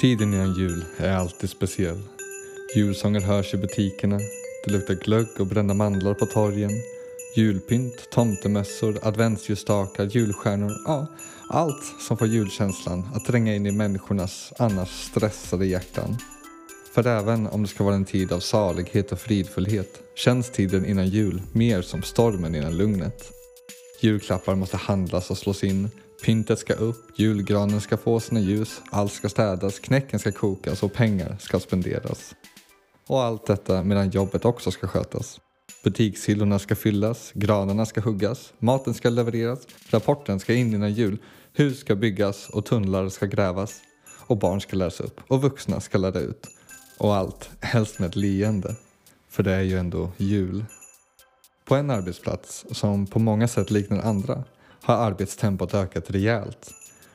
Tiden innan jul är alltid speciell. Julsånger hörs i butikerna. Det luktar glögg och brända mandlar på torgen. Julpynt, tomtemössor, adventsljusstakar, julstjärnor. Ja, allt som får julkänslan att tränga in i människornas annars stressade hjärtan. För även om det ska vara en tid av salighet och fridfullhet känns tiden innan jul mer som stormen innan lugnet. Julklappar måste handlas och slås in, pyntet ska upp, julgranen ska få sina ljus, allt ska städas, knäcken ska kokas och pengar ska spenderas. Och allt detta medan jobbet också ska skötas. Butikshyllorna ska fyllas, granarna ska huggas, maten ska levereras, rapporten ska in innan jul, hus ska byggas och tunnlar ska grävas. Och barn ska läras upp och vuxna ska lära ut. Och allt, helst med ett leende. För det är ju ändå jul. På en arbetsplats, som på många sätt liknar andra, har arbetstempot ökat rejält.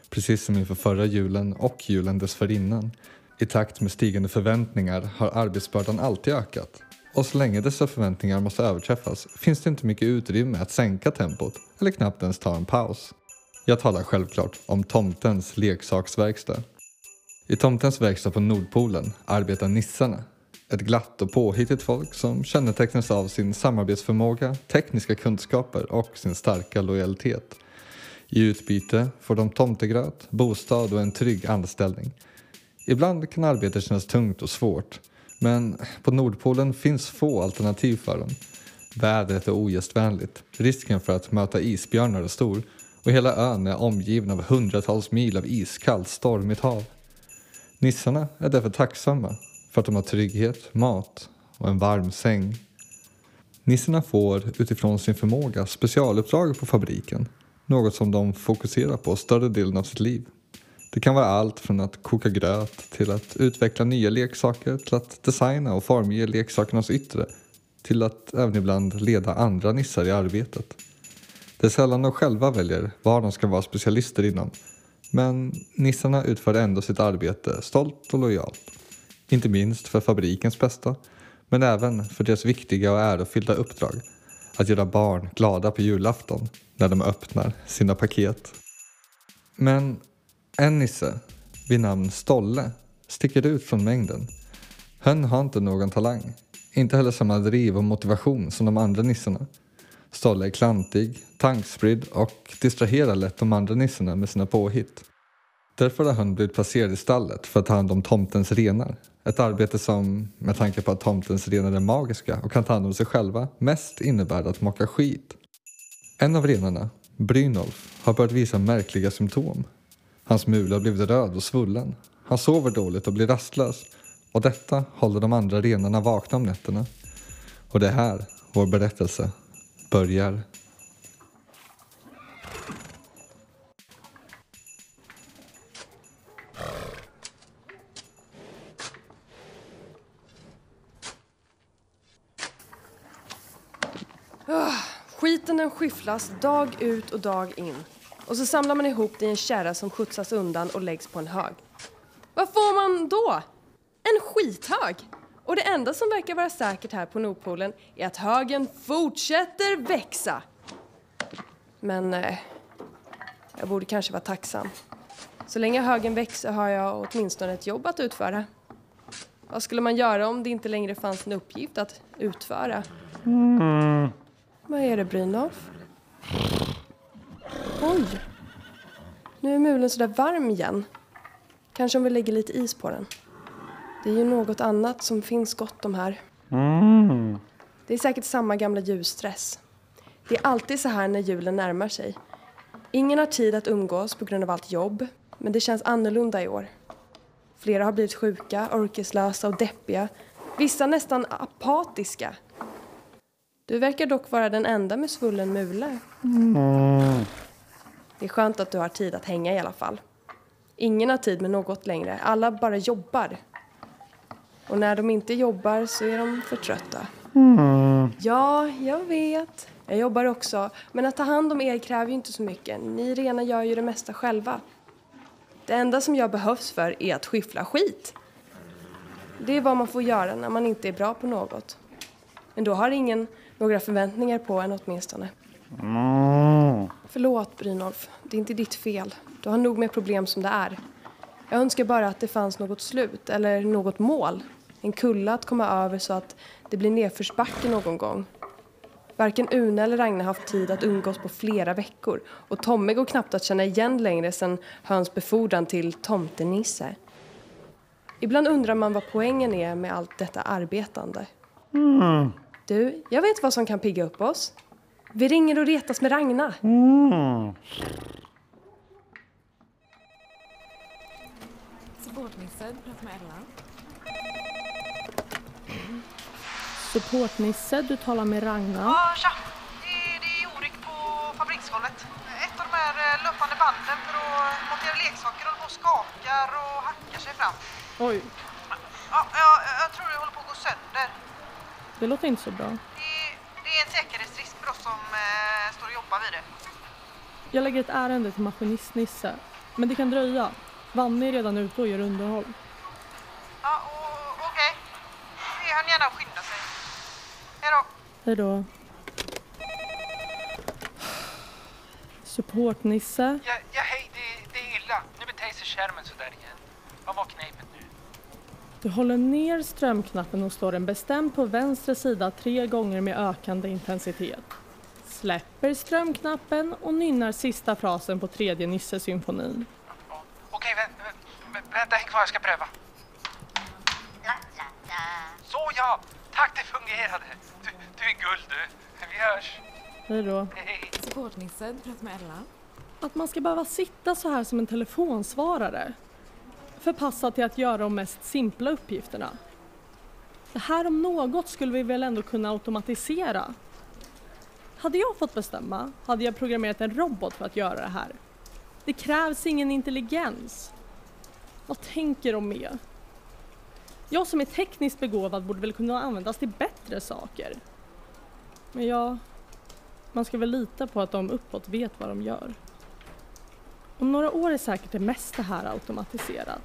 Precis som inför förra julen och julen dessförinnan. I takt med stigande förväntningar har arbetsbördan alltid ökat. Och så länge dessa förväntningar måste överträffas finns det inte mycket utrymme att sänka tempot eller knappt ens ta en paus. Jag talar självklart om tomtens leksaksverkstad. I tomtens verkstad på Nordpolen arbetar nissarna. Ett glatt och påhittigt folk som kännetecknas av sin samarbetsförmåga, tekniska kunskaper och sin starka lojalitet. I utbyte får de tomtegröt, bostad och en trygg anställning. Ibland kan arbetet kännas tungt och svårt men på Nordpolen finns få alternativ för dem. Vädret är ogästvänligt, risken för att möta isbjörnar är stor och hela ön är omgiven av hundratals mil av iskallt, stormigt hav. Nissarna är därför tacksamma för att de har trygghet, mat och en varm säng. Nissarna får utifrån sin förmåga specialuppdrag på fabriken, något som de fokuserar på större delen av sitt liv. Det kan vara allt från att koka gröt till att utveckla nya leksaker till att designa och formge leksakernas yttre till att även ibland leda andra nissar i arbetet. Det är sällan de själva väljer vad de ska vara specialister inom men nissarna utför ändå sitt arbete stolt och lojalt. Inte minst för fabrikens bästa men även för deras viktiga och ärofyllda uppdrag att göra barn glada på julafton när de öppnar sina paket. Men en nisse vid namn Stolle sticker ut från mängden. Hön har inte någon talang, inte heller samma driv och motivation som de andra nissarna. Stolle är klantig, tankspridd och distraherar lätt de andra nissarna med sina påhitt. Därför har han blivit placerad i stallet för att ta hand om tomtens renar. Ett arbete som, med tanke på att tomtens renar är magiska och kan ta hand om sig själva, mest innebär att mocka skit. En av renarna, Brynolf, har börjat visa märkliga symptom. Hans mula har blivit röd och svullen. Han sover dåligt och blir rastlös och detta håller de andra renarna vakna om nätterna. Och det är här vår berättelse börjar. Den skyfflas dag ut och dag in. Och så samlar man ihop det i en kärra som skjutsas undan och läggs på en hög. Vad får man då? En skithög! Och det enda som verkar vara säkert här på Nordpolen är att högen fortsätter växa. Men eh, jag borde kanske vara tacksam. Så länge högen växer har jag åtminstone ett jobb att utföra. Vad skulle man göra om det inte längre fanns en uppgift att utföra? Mm. Vad är det, Brynolf? Oj! Nu är mulen sådär varm igen. Kanske om vi lägger lite is på den. Det är ju något annat som finns gott om här. Mm. Det är säkert samma gamla julstress. Det är alltid så här när julen närmar sig. Ingen har tid att umgås på grund av allt jobb, men det känns annorlunda i år. Flera har blivit sjuka, orkeslösa och deppiga. Vissa nästan apatiska. Du verkar dock vara den enda med svullen mule. Mm. Det är skönt att du har tid att hänga i alla fall. Ingen har tid med något längre. Alla bara jobbar. Och när de inte jobbar så är de för trötta. Mm. Ja, jag vet. Jag jobbar också. Men att ta hand om er kräver ju inte så mycket. Ni rena gör ju det mesta själva. Det enda som jag behövs för är att skyffla skit. Det är vad man får göra när man inte är bra på något. Men då har ingen några förväntningar på en åtminstone. Mm. Förlåt Brynolf, det är inte ditt fel. Du har nog med problem som det är. Jag önskar bara att det fanns något slut eller något mål. En kulla att komma över så att det blir nedförsbacke någon gång. Varken Une eller Ragnar har haft tid att umgås på flera veckor och Tommy går knappt att känna igen längre sedan höns befordran till tomtenisse. Ibland undrar man vad poängen är med allt detta arbetande. Mm. Du, jag vet vad som kan pigga upp oss. Vi ringer och retas med Ragna. Mm. Supportnisse, du pratar med Ella. Supportnisse, du talar med Ragna. Ja, tja! Det är, det är oryck på fabriksgolvet. Ett av de här eh, löpande banden för att montera leksaker håller på och skakar och hackar sig fram. Oj, Ja, jag, jag tror det håller på att gå sönder. Det låter inte så bra. Det, det är en säkerhetsrisk för oss som eh, står och jobbar vid det. Jag lägger ett ärende till maskinist Nisse. Men det kan dröja. Vanne är redan ute och gör underhåll. Ja, okej. Det han gärna skynda sig. Hej då. Hej då. Supportnisse. Ja, ja hej, det, det är illa. Nu beter sig skärmen sådär igen. Vad var knepet nu? Du håller ner strömknappen och slår den bestämt på vänster sida tre gånger med ökande intensitet. Släpper strömknappen och nynnar sista frasen på tredje Nisse-symfonin. Okej, vä- vä- vä- vänta häng kvar, jag ska pröva. Så ja! Tack, det fungerade. Du, du är guld du. Vi hörs. Hej då. Hej. Supportnisse, du pratar med Ella. Att man ska behöva sitta så här som en telefonsvarare. Förpassad till att göra de mest simpla uppgifterna. Det här om något skulle vi väl ändå kunna automatisera? Hade jag fått bestämma hade jag programmerat en robot för att göra det här. Det krävs ingen intelligens. Vad tänker de med? Jag som är tekniskt begåvad borde väl kunna användas till bättre saker. Men ja, man ska väl lita på att de uppåt vet vad de gör. Om några år är säkert det mesta här automatiserat.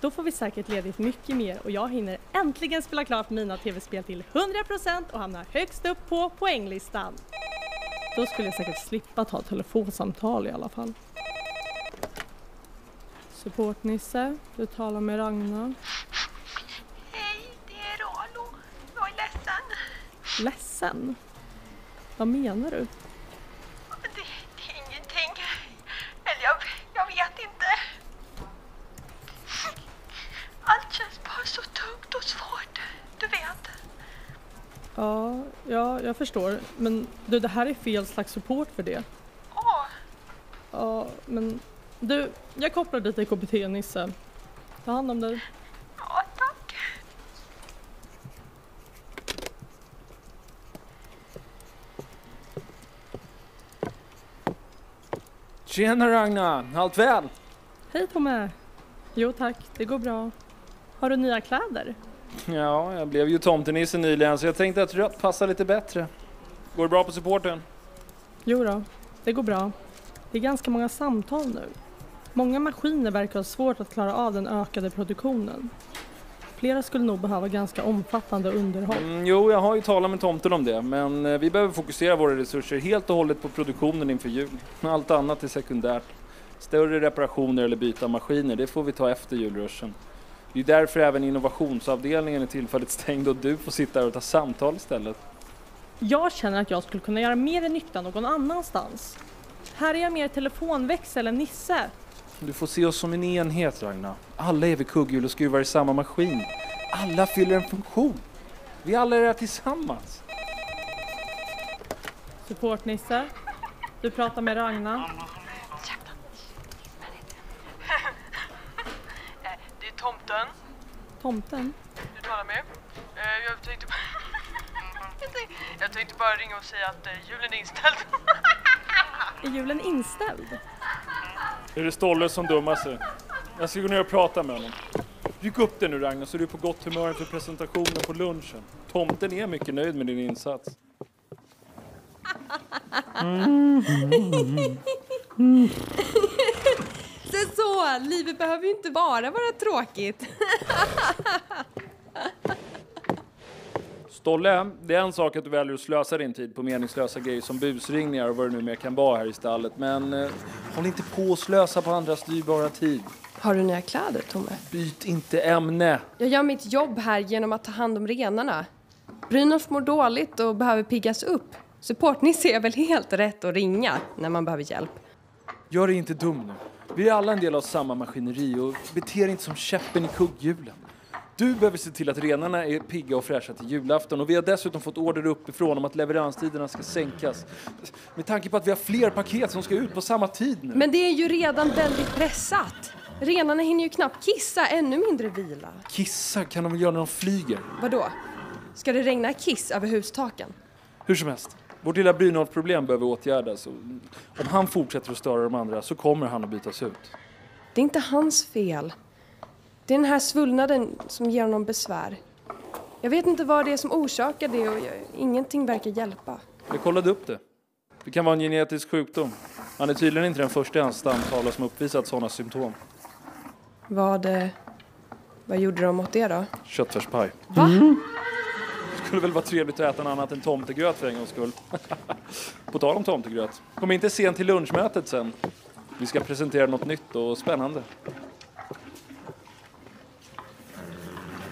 Då får vi säkert ledigt mycket mer och jag hinner äntligen spela klart mina tv-spel till 100% och hamna högst upp på poänglistan. Då skulle jag säkert slippa ta telefonsamtal i alla fall. Supportnisse, du talar med Ragnar. Hej, det är Ralo. Jag är ledsen. Ledsen? Vad menar du? Det, det är ingenting. Eller jag, jag vet inte. Allt känns bara så tungt och svårt. Du vet. Ja, ja, jag förstår. Men du, det här är fel slags support för det. Åh, Ja, men du, jag kopplar dig till KBT Nisse. Ta hand om dig. ja tack. Tjena Ragna, allt väl? Hej Tommy! Jo tack, det går bra. Har du nya kläder? Ja, jag blev ju tomtenisse nyligen så jag tänkte att rött passar lite bättre. Går det bra på supporten? Jo då, det går bra. Det är ganska många samtal nu. Många maskiner verkar ha svårt att klara av den ökade produktionen. Flera skulle nog behöva ganska omfattande underhåll. Mm, jo, jag har ju talat med tomten om det, men eh, vi behöver fokusera våra resurser helt och hållet på produktionen inför jul. Allt annat är sekundärt. Större reparationer eller byta maskiner, det får vi ta efter julruschen. Det är därför även innovationsavdelningen är tillfälligt stängd och du får sitta här och ta samtal istället. Jag känner att jag skulle kunna göra mer nytta någon annanstans. Här är jag mer telefonväxel än Nisse. Du får se oss som en enhet Ragnar. Alla är vid kugghjul och skruvar i samma maskin. Alla fyller en funktion. Vi alla är här tillsammans. Support-Nisse, du pratar med Ragnar. Det är tomten Tomten? du talar med. Eh, Jag tänkte, jag tänkte, jag tänkte bara ringa och säga att eh, julen är inställd. Är julen inställd? Är det Stolle som dummar sig? Jag ska gå ner och prata med honom. Ryck upp det nu Ragnar så du är på gott humör inför presentationen på lunchen. Tomten är mycket nöjd med din insats. Så, så, livet behöver ju inte bara vara tråkigt. Stolle, det är en sak att du väljer att slösa din tid på meningslösa grejer som busringningar och vad det nu mer kan vara här i stallet. Men eh, håll inte på och slösa på andras dyrbara tid. Har du nya kläder, Tomme? Byt inte ämne. Jag gör mitt jobb här genom att ta hand om renarna. Brynolf mår dåligt och behöver piggas upp. Supportnisse är väl helt rätt att ringa när man behöver hjälp. Gör dig inte dum nu. Vi är alla en del av samma maskineri och bete dig inte som käppen i kugghjulen. Du behöver se till att renarna är pigga och fräscha till julafton och vi har dessutom fått order uppifrån om att leveranstiderna ska sänkas. Med tanke på att vi har fler paket som ska ut på samma tid nu. Men det är ju redan väldigt pressat. Renarna hinner ju knappt kissa, ännu mindre vila. Kissa kan de väl göra när de flyger? Vadå? Ska det regna kiss över hustaken? Hur som helst, vårt lilla Brynolf-problem behöver åtgärdas. Om han fortsätter att störa de andra så kommer han att bytas ut. Det är inte hans fel. Det är den här svullnaden som ger honom besvär. Jag vet inte vad det är som orsakar det och jag, ingenting verkar hjälpa. Jag kollade upp det. Det kan vara en genetisk sjukdom. Han är tydligen inte den första i hans stamtavla som uppvisat sådana symptom. Vad, eh, vad gjorde de åt det då? Köttfärspaj. Va? Skulle väl vara trevligt att äta något annat än tomtegröt för en gångs skull. På tal om tomtegröt. Kom inte sent till lunchmötet sen. Vi ska presentera något nytt och spännande.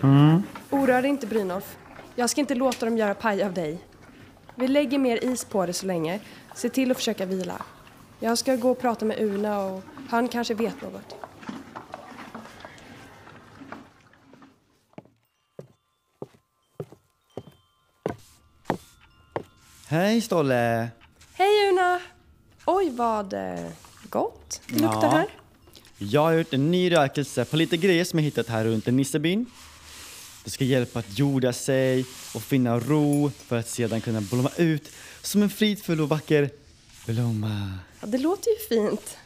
Mm. Oroa dig inte Brynolf. Jag ska inte låta dem göra paj av dig. Vi lägger mer is på det så länge. Se till att försöka vila. Jag ska gå och prata med Una och han kanske vet något. Hej Stolle! Hej Una! Oj vad eh, gott det luktar Ja. här. Jag har gjort en ny rökelse på lite grejer som jag hittat här runt i Nissebyn. Det ska hjälpa att jorda sig och finna ro för att sedan kunna blomma ut som en fridfull och vacker blomma. Ja, det låter ju fint.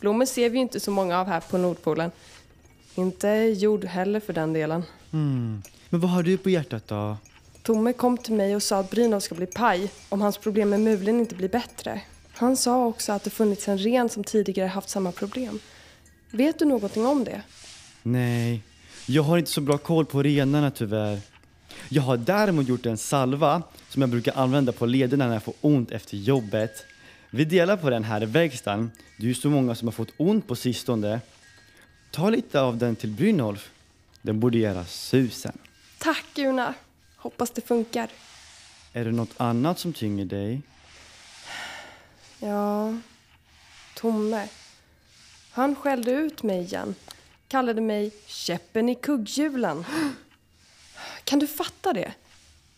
Blommor ser vi ju inte så många av här på Nordpolen. Inte jord heller för den delen. Hmm. Men vad har du på hjärtat då? Tomme kom till mig och sa att Brynolf ska bli paj om hans problem med mulen inte blir bättre. Han sa också att det funnits en ren som tidigare haft samma problem. Vet du någonting om det? Nej, jag har inte så bra koll på renarna tyvärr. Jag har däremot gjort en salva som jag brukar använda på lederna när jag får ont efter jobbet. Vi delar på den här i verkstaden. Det är ju så många som har fått ont på sistone. Ta lite av den till Brynolf. Den borde göra susen. Tack Una! Hoppas det funkar. Är det något annat som tynger dig? Ja, Tomme. Han skällde ut mig igen. Kallade mig käppen i kugghjulen. Kan du fatta det?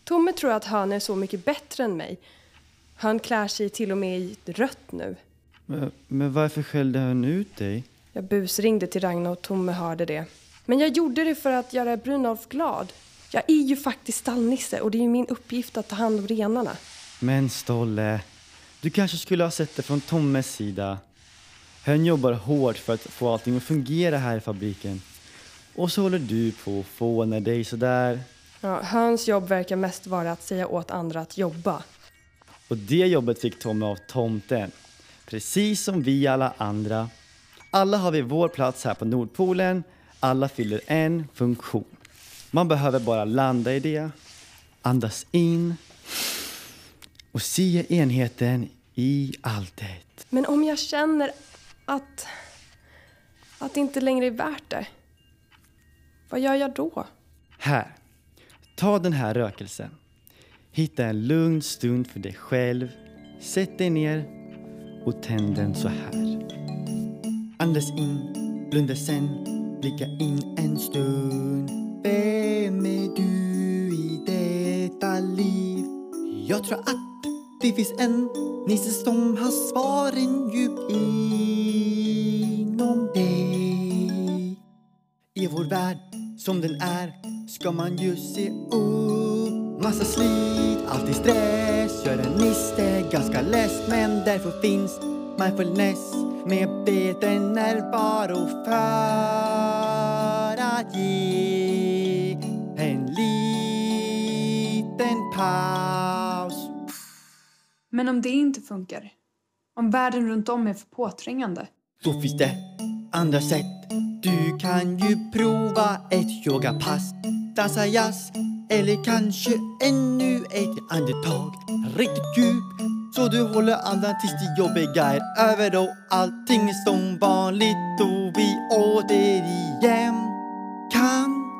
Tomme tror att han är så mycket bättre än mig. Han klär sig till och med i rött nu. Men, men varför skällde han ut dig? Jag busringde till Ragnar och Tomme hörde det. Men jag gjorde det för att göra Brynolf glad. Jag är ju faktiskt stallnisse och det är ju min uppgift att ta hand om renarna. Men Stolle, du kanske skulle ha sett det från Tommes sida. Han jobbar hårt för att få allting att fungera här i fabriken. Och så håller du på att fåna dig sådär. Ja, hans jobb verkar mest vara att säga åt andra att jobba. Och det jobbet fick Tommy av tomten. Precis som vi alla andra. Alla har vi vår plats här på Nordpolen. Alla fyller en funktion. Man behöver bara landa i det, andas in och se enheten i alltet. Men om jag känner att, att det inte längre är värt det, vad gör jag då? Här, ta den här rökelsen. Hitta en lugn stund för dig själv. Sätt dig ner och tänd den så här. Andas in, blunda sen, blicka in en stund. Vem är du i detta liv? Jag tror att det finns en nisse som har svaren djupt inom dig. I vår värld som den är ska man ju se upp Massa slit, alltid stress Gör en nisse ganska less Men därför finns mindfulness Medveten närvaro för att ge paus. Men om det inte funkar? Om världen runt om är för påträngande? Då finns det andra sätt. Du kan ju prova ett yogapass Dansa jazz eller kanske ännu ett andetag. Riktigt djup Så du håller andan tills det jobbiga är över och allting är som vanligt och vi återigen kan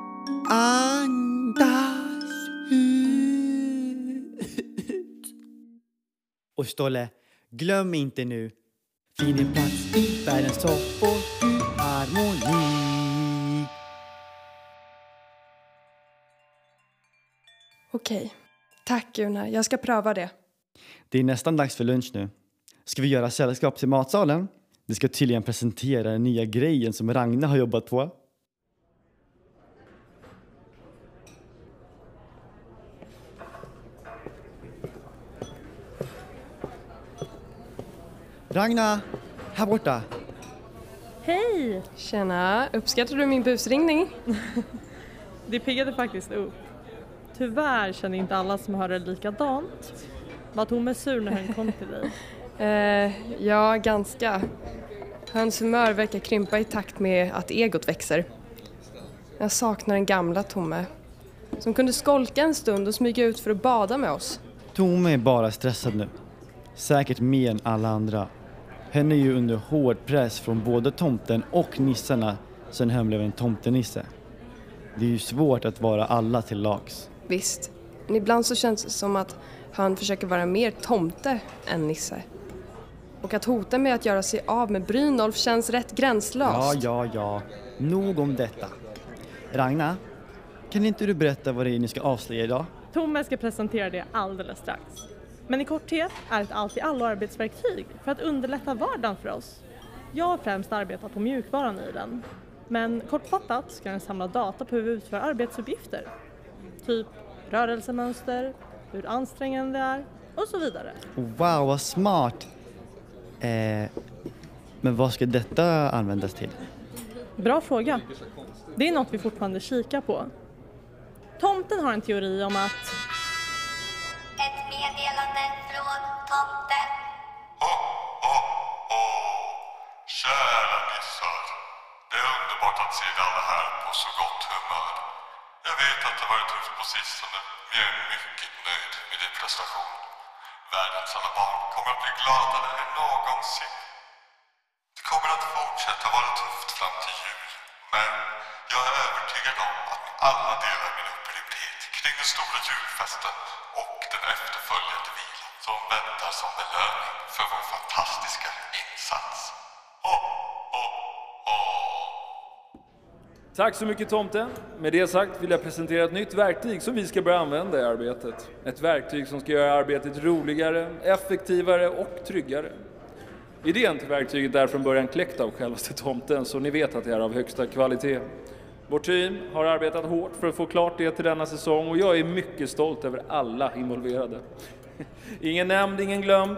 andas Och Stolle, glöm inte nu, fin en plats i världens topp och harmoni. Okej. Tack Gunnar, jag ska pröva det. Det är nästan dags för lunch nu. Ska vi göra sällskap till matsalen? Vi ska tydligen presentera den nya grejen som Ragna har jobbat på. Ragna, här borta. Hej! Tjena, uppskattar du min busringning? Det piggade faktiskt upp. Tyvärr känner inte alla som hör det likadant. Var Tome sur när han kom till dig? Eh, ja, ganska. Hans humör verkar krympa i takt med att egot växer. Jag saknar den gamla Tomme. Som kunde skolka en stund och smyga ut för att bada med oss. Tome är bara stressad nu. Säkert mer än alla andra. Hen är ju under hård press från både tomten och nissarna sen hen blev en tomtenisse. Det är ju svårt att vara alla till lags. Visst, men ibland så känns det som att han försöker vara mer tomte än nisse. Och att hota med att göra sig av med Brynolf känns rätt Ja, gränslöst. ja, ja. Nog om detta. Ragna, kan inte du berätta vad det är ni ska avslöja idag? Tome ska presentera det alldeles strax. Men i korthet är ett allt i allo arbetsverktyg för att underlätta vardagen för oss. Jag har främst arbetat på mjukvaran i den. Men kortfattat ska den samla data på hur vi utför arbetsuppgifter. Typ rörelsemönster, hur ansträngande det är och så vidare. Wow, vad smart! Eh, men vad ska detta användas till? Bra fråga. Det är något vi fortfarande kikar på. Tomten har en teori om att alla delar min upprymdhet kring den stora julfesten och den efterföljande vilan som väntar som belöning för vår fantastiska insats. Tack så mycket tomten. Med det sagt vill jag presentera ett nytt verktyg som vi ska börja använda i arbetet. Ett verktyg som ska göra arbetet roligare, effektivare och tryggare. Idén till verktyget är från början kläckt av självaste tomten, så ni vet att det är av högsta kvalitet. Vårt team har arbetat hårt för att få klart det till denna säsong och jag är mycket stolt över alla involverade. Ingen nämnd, ingen glömd.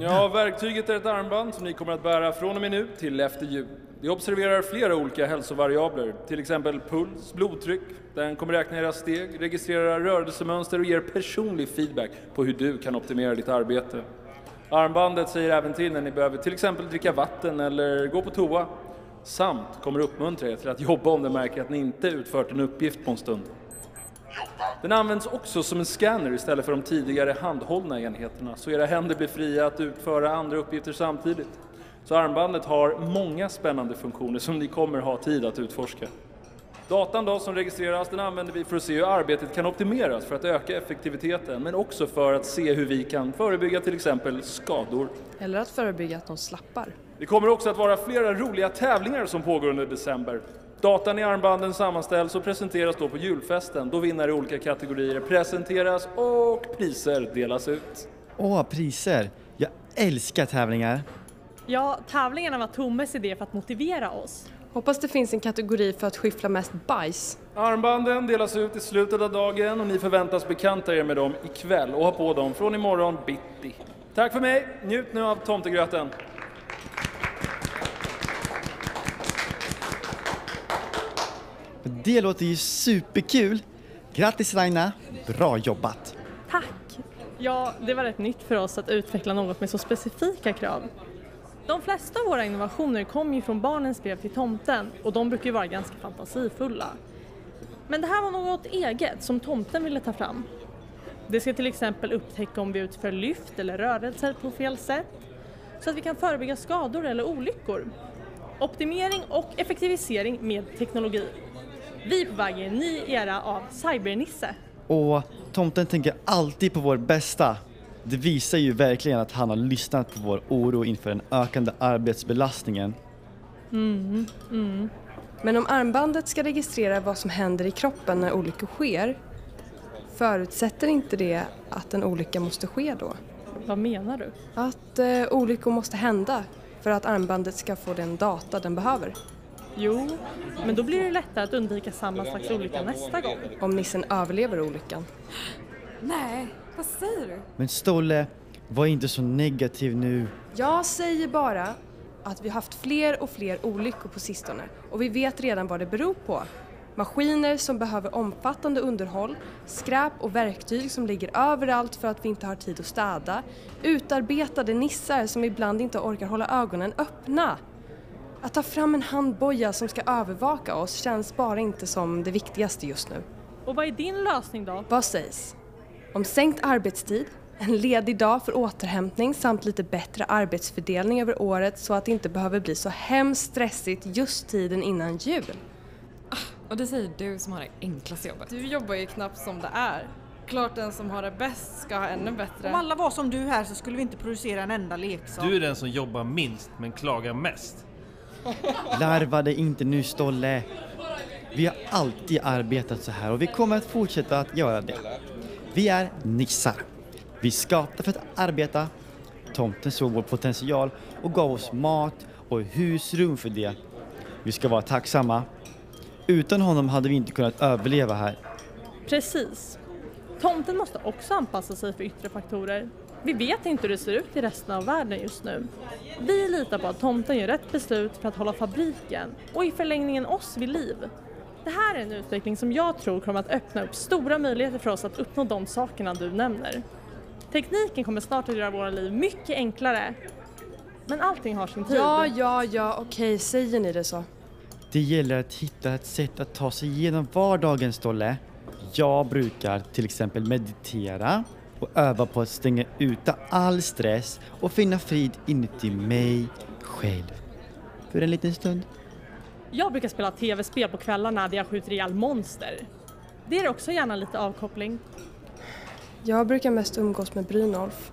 Ja, verktyget är ett armband som ni kommer att bära från och med nu till efter jul. Det observerar flera olika hälsovariabler, till exempel puls, blodtryck. Den kommer räkna era steg, registrera rörelsemönster och ger personlig feedback på hur du kan optimera ditt arbete. Armbandet säger även till när ni behöver till exempel dricka vatten eller gå på toa. Samt kommer uppmuntra er till att jobba om den märker att ni inte utfört en uppgift på en stund. Den används också som en scanner istället för de tidigare handhållna enheterna, så era händer blir fria att utföra andra uppgifter samtidigt. Så armbandet har många spännande funktioner som ni kommer ha tid att utforska. Datan då som registreras den använder vi för att se hur arbetet kan optimeras för att öka effektiviteten, men också för att se hur vi kan förebygga till exempel skador. Eller att förebygga att de slappar. Det kommer också att vara flera roliga tävlingar som pågår under december. Datan i armbanden sammanställs och presenteras då på julfesten då vinnare i olika kategorier presenteras och priser delas ut. Åh, priser! Jag älskar tävlingar. Ja, tävlingarna var Tomes idé för att motivera oss. Hoppas det finns en kategori för att skyffla mest bajs. Armbanden delas ut i slutet av dagen och ni förväntas bekanta er med dem ikväll och ha på dem från imorgon bitti. Tack för mig, njut nu av tomtegröten. Det låter ju superkul. Grattis Ragna, bra jobbat. Tack! Ja, det var rätt nytt för oss att utveckla något med så specifika krav. De flesta av våra innovationer kom ju från barnens brev till tomten och de brukar ju vara ganska fantasifulla. Men det här var något eget som tomten ville ta fram. Det ska till exempel upptäcka om vi utför lyft eller rörelser på fel sätt så att vi kan förebygga skador eller olyckor. Optimering och effektivisering med teknologi. Vi är på väg i en ny era av cybernisse. Och tomten tänker alltid på vår bästa. Det visar ju verkligen att han har lyssnat på vår oro inför den ökande arbetsbelastningen. Mm, mm. Men om armbandet ska registrera vad som händer i kroppen när olyckor sker, förutsätter inte det att en olycka måste ske då? Vad menar du? Att eh, olyckor måste hända för att armbandet ska få den data den behöver. Jo, men då blir det lättare att undvika samma slags olycka nästa gång. Om nissen överlever olyckan. Nej, vad säger du? Men Stolle, var inte så negativ nu. Jag säger bara att vi har haft fler och fler olyckor på sistone och vi vet redan vad det beror på. Maskiner som behöver omfattande underhåll, skräp och verktyg som ligger överallt för att vi inte har tid att städa, utarbetade nissar som ibland inte orkar hålla ögonen öppna. Att ta fram en handboja som ska övervaka oss känns bara inte som det viktigaste just nu. Och vad är din lösning då? Vad sägs? Om sänkt arbetstid, en ledig dag för återhämtning samt lite bättre arbetsfördelning över året så att det inte behöver bli så hemskt stressigt just tiden innan jul. Och det säger du som har det enklaste jobbet. Du jobbar ju knappt som det är. Klart den som har det bäst ska ha ännu bättre. Om alla var som du här så skulle vi inte producera en enda leksak. Du är den som jobbar minst men klagar mest. Larva dig inte nu Stolle. Vi har alltid arbetat så här och vi kommer att fortsätta att göra det. Vi är nissar. Vi skapade för att arbeta. Tomten såg vår potential och gav oss mat och husrum för det. Vi ska vara tacksamma. Utan honom hade vi inte kunnat överleva här. Precis. Tomten måste också anpassa sig för yttre faktorer. Vi vet inte hur det ser ut i resten av världen just nu. Vi litar på att tomten gör rätt beslut för att hålla fabriken och i förlängningen oss vid liv. Det här är en utveckling som jag tror kommer att öppna upp stora möjligheter för oss att uppnå de sakerna du nämner. Tekniken kommer snart att göra våra liv mycket enklare. Men allting har sin tid. Ja, ja, ja, okej, säger ni det så. Det gäller att hitta ett sätt att ta sig igenom vardagen, Stolle. Jag brukar till exempel meditera och öva på att stänga ute all stress och finna frid inuti mig själv. För en liten stund. Jag brukar spela tv-spel på kvällarna där jag skjuter ihjäl monster. Det är också gärna lite avkoppling. Jag brukar mest umgås med Brynolf.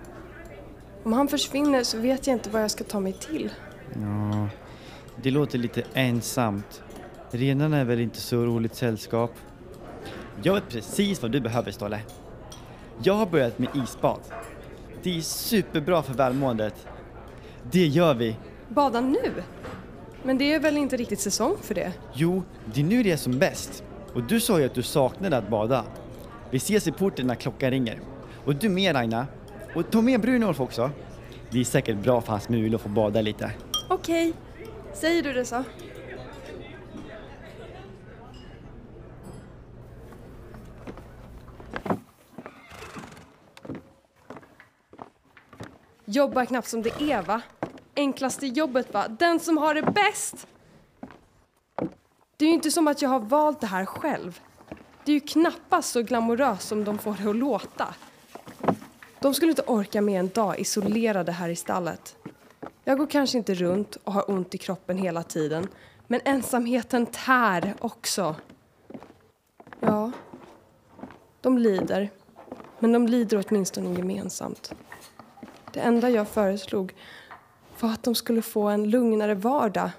Om han försvinner så vet jag inte vad jag ska ta mig till. Ja, det låter lite ensamt. Renarna är väl inte så roligt sällskap. Jag vet precis vad du behöver, Stolle. Jag har börjat med isbad. Det är superbra för välmåendet. Det gör vi. Bada nu? Men det är väl inte riktigt säsong för det? Jo, det är nu det är som bäst. Och du sa ju att du saknade att bada. Vi ses i porten när klockan ringer. Och du med Aina. Och ta med Brynolf också. Det är säkert bra för hans mul att få bada lite. Okej, säger du det så. Jobbar knappt som det är va? Enklaste jobbet va? Den som har det bäst! Det är ju inte som att jag har valt det här själv. Det är ju knappast så glamoröst som de får det att låta. De skulle inte orka med en dag isolerade här i stallet. Jag går kanske inte runt och har ont i kroppen hela tiden, men ensamheten tär också. Ja, de lider, men de lider åtminstone gemensamt. Det enda jag föreslog var att de skulle få en lugnare vardag.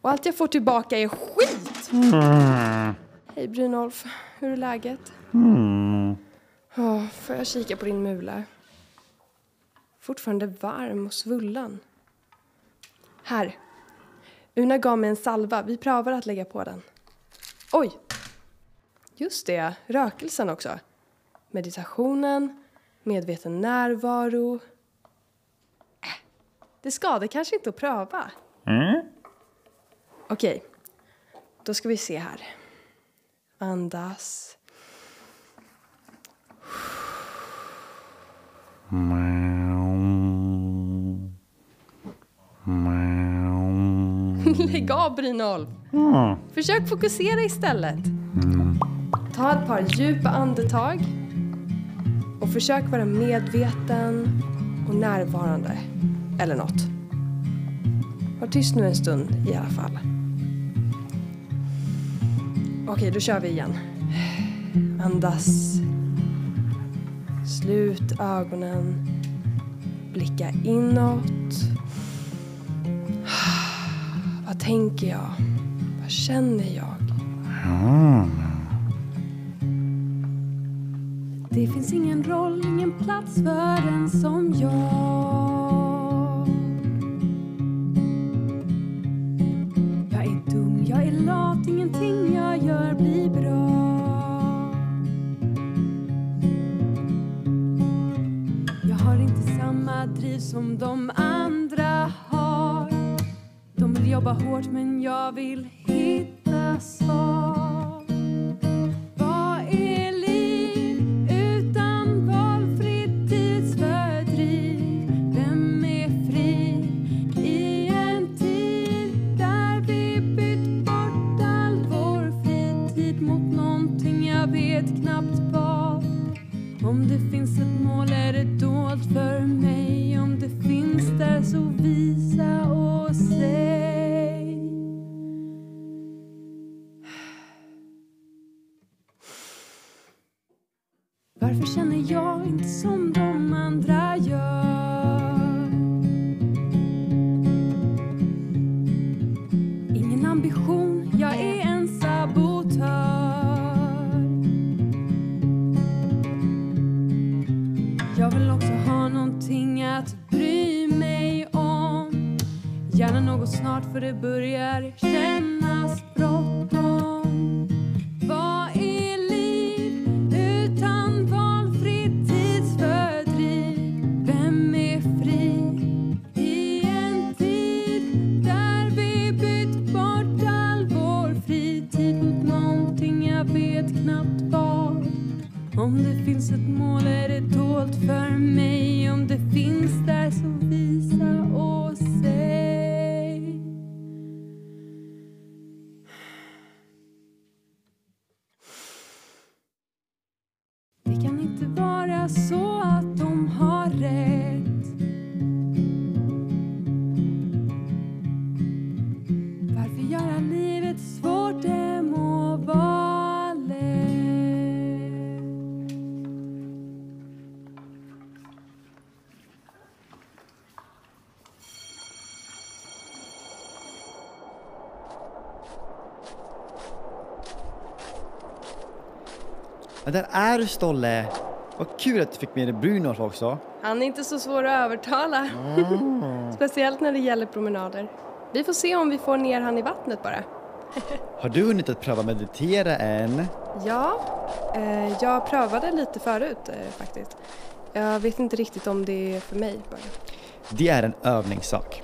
Och allt jag får tillbaka är skit! Mm. Hej Brynolf, hur är läget? Mm. Oh, får jag kika på din mula? Fortfarande varm och svullen. Här. Una gav mig en salva. Vi prövar att lägga på den. Oj! Just det, rökelsen också. Meditationen, medveten närvaro. Det skadar kanske inte att pröva. Mm. Okej, då ska vi se här. Andas. Lägg av Brynolf! Mm. Försök fokusera istället. Ta ett par djupa andetag. Och försök vara medveten och närvarande. Eller något. Var tyst nu en stund i alla fall. Okej, då kör vi igen. Andas. Slut ögonen. Blicka inåt. Vad tänker jag? Vad känner jag? Det finns ingen roll, ingen plats för en som jag. Som de andra har. De vill jobba hårt men jag vill hitta svar. Varför känner jag inte som de andra gör? Ingen ambition, jag är en sabotör Jag vill också ha någonting att bry mig om Gärna något snart för det börjar kännas finns ett mål är det dolt för mig? Om det finns där så visa och säg Det kan inte vara så där är du Stolle! Vad kul att du fick med dig Brunolf också. Han är inte så svår att övertala. Mm. Speciellt när det gäller promenader. Vi får se om vi får ner han i vattnet bara. Har du hunnit att pröva meditera än? Ja, eh, jag prövade lite förut eh, faktiskt. Jag vet inte riktigt om det är för mig bara. Det är en övningssak.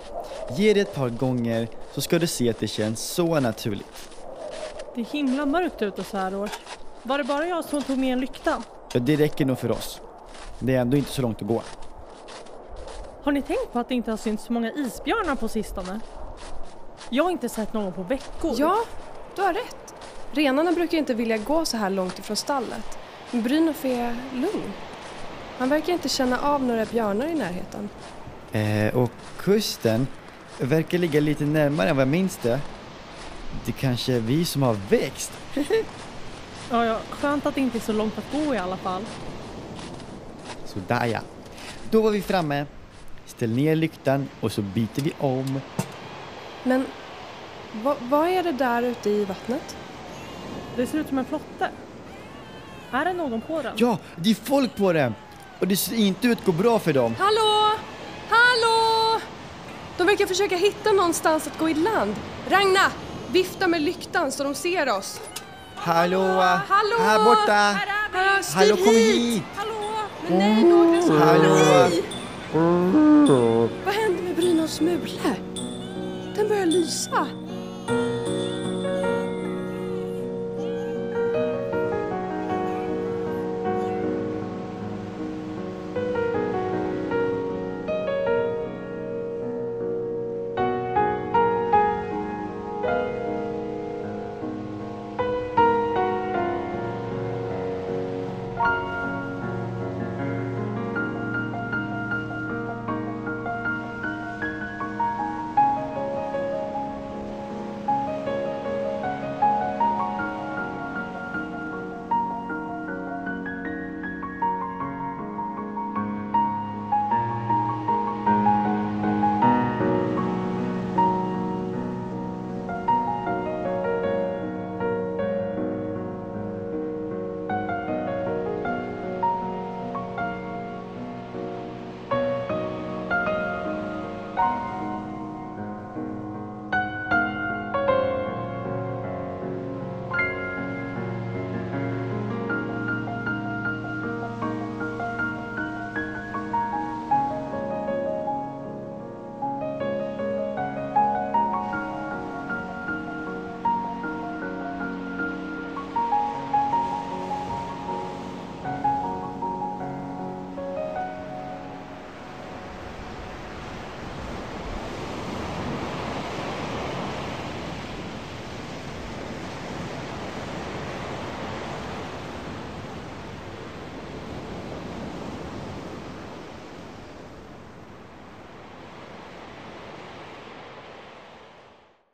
Ge det ett par gånger så ska du se att det känns så naturligt. Det är himla mörkt ute så här års. Var det bara jag som tog med en lykta? Ja, det räcker nog för oss. Det är ändå inte så långt att gå. Har ni tänkt på att det inte har synts så många isbjörnar på sistone? Jag har inte sett någon på veckor. Ja, du har rätt. Renarna brukar inte vilja gå så här långt ifrån stallet. Men Brynolf är lugn. Han verkar inte känna av några björnar i närheten. Eh, och kusten verkar ligga lite närmare än vad jag minns det. Det kanske är vi som har växt. Ja, ja, skönt att det inte är så långt att gå i alla fall. Sådär ja. Då var vi framme. Ställ ner lyktan och så byter vi om. Men vad, vad är det där ute i vattnet? Det ser ut som en flotte. Är det någon på den? Ja, det är folk på den! Och det ser inte ut att gå bra för dem. Hallå! Hallå! De verkar försöka hitta någonstans att gå i land. Ragna, vifta med lyktan så de ser oss. Hallå! Hallå! Här borta! Här är vi! Hallå, kom hit! hit! Men nej, som Hallå! Nej! Vad hände med Brynolfs mule? Den börjar lysa.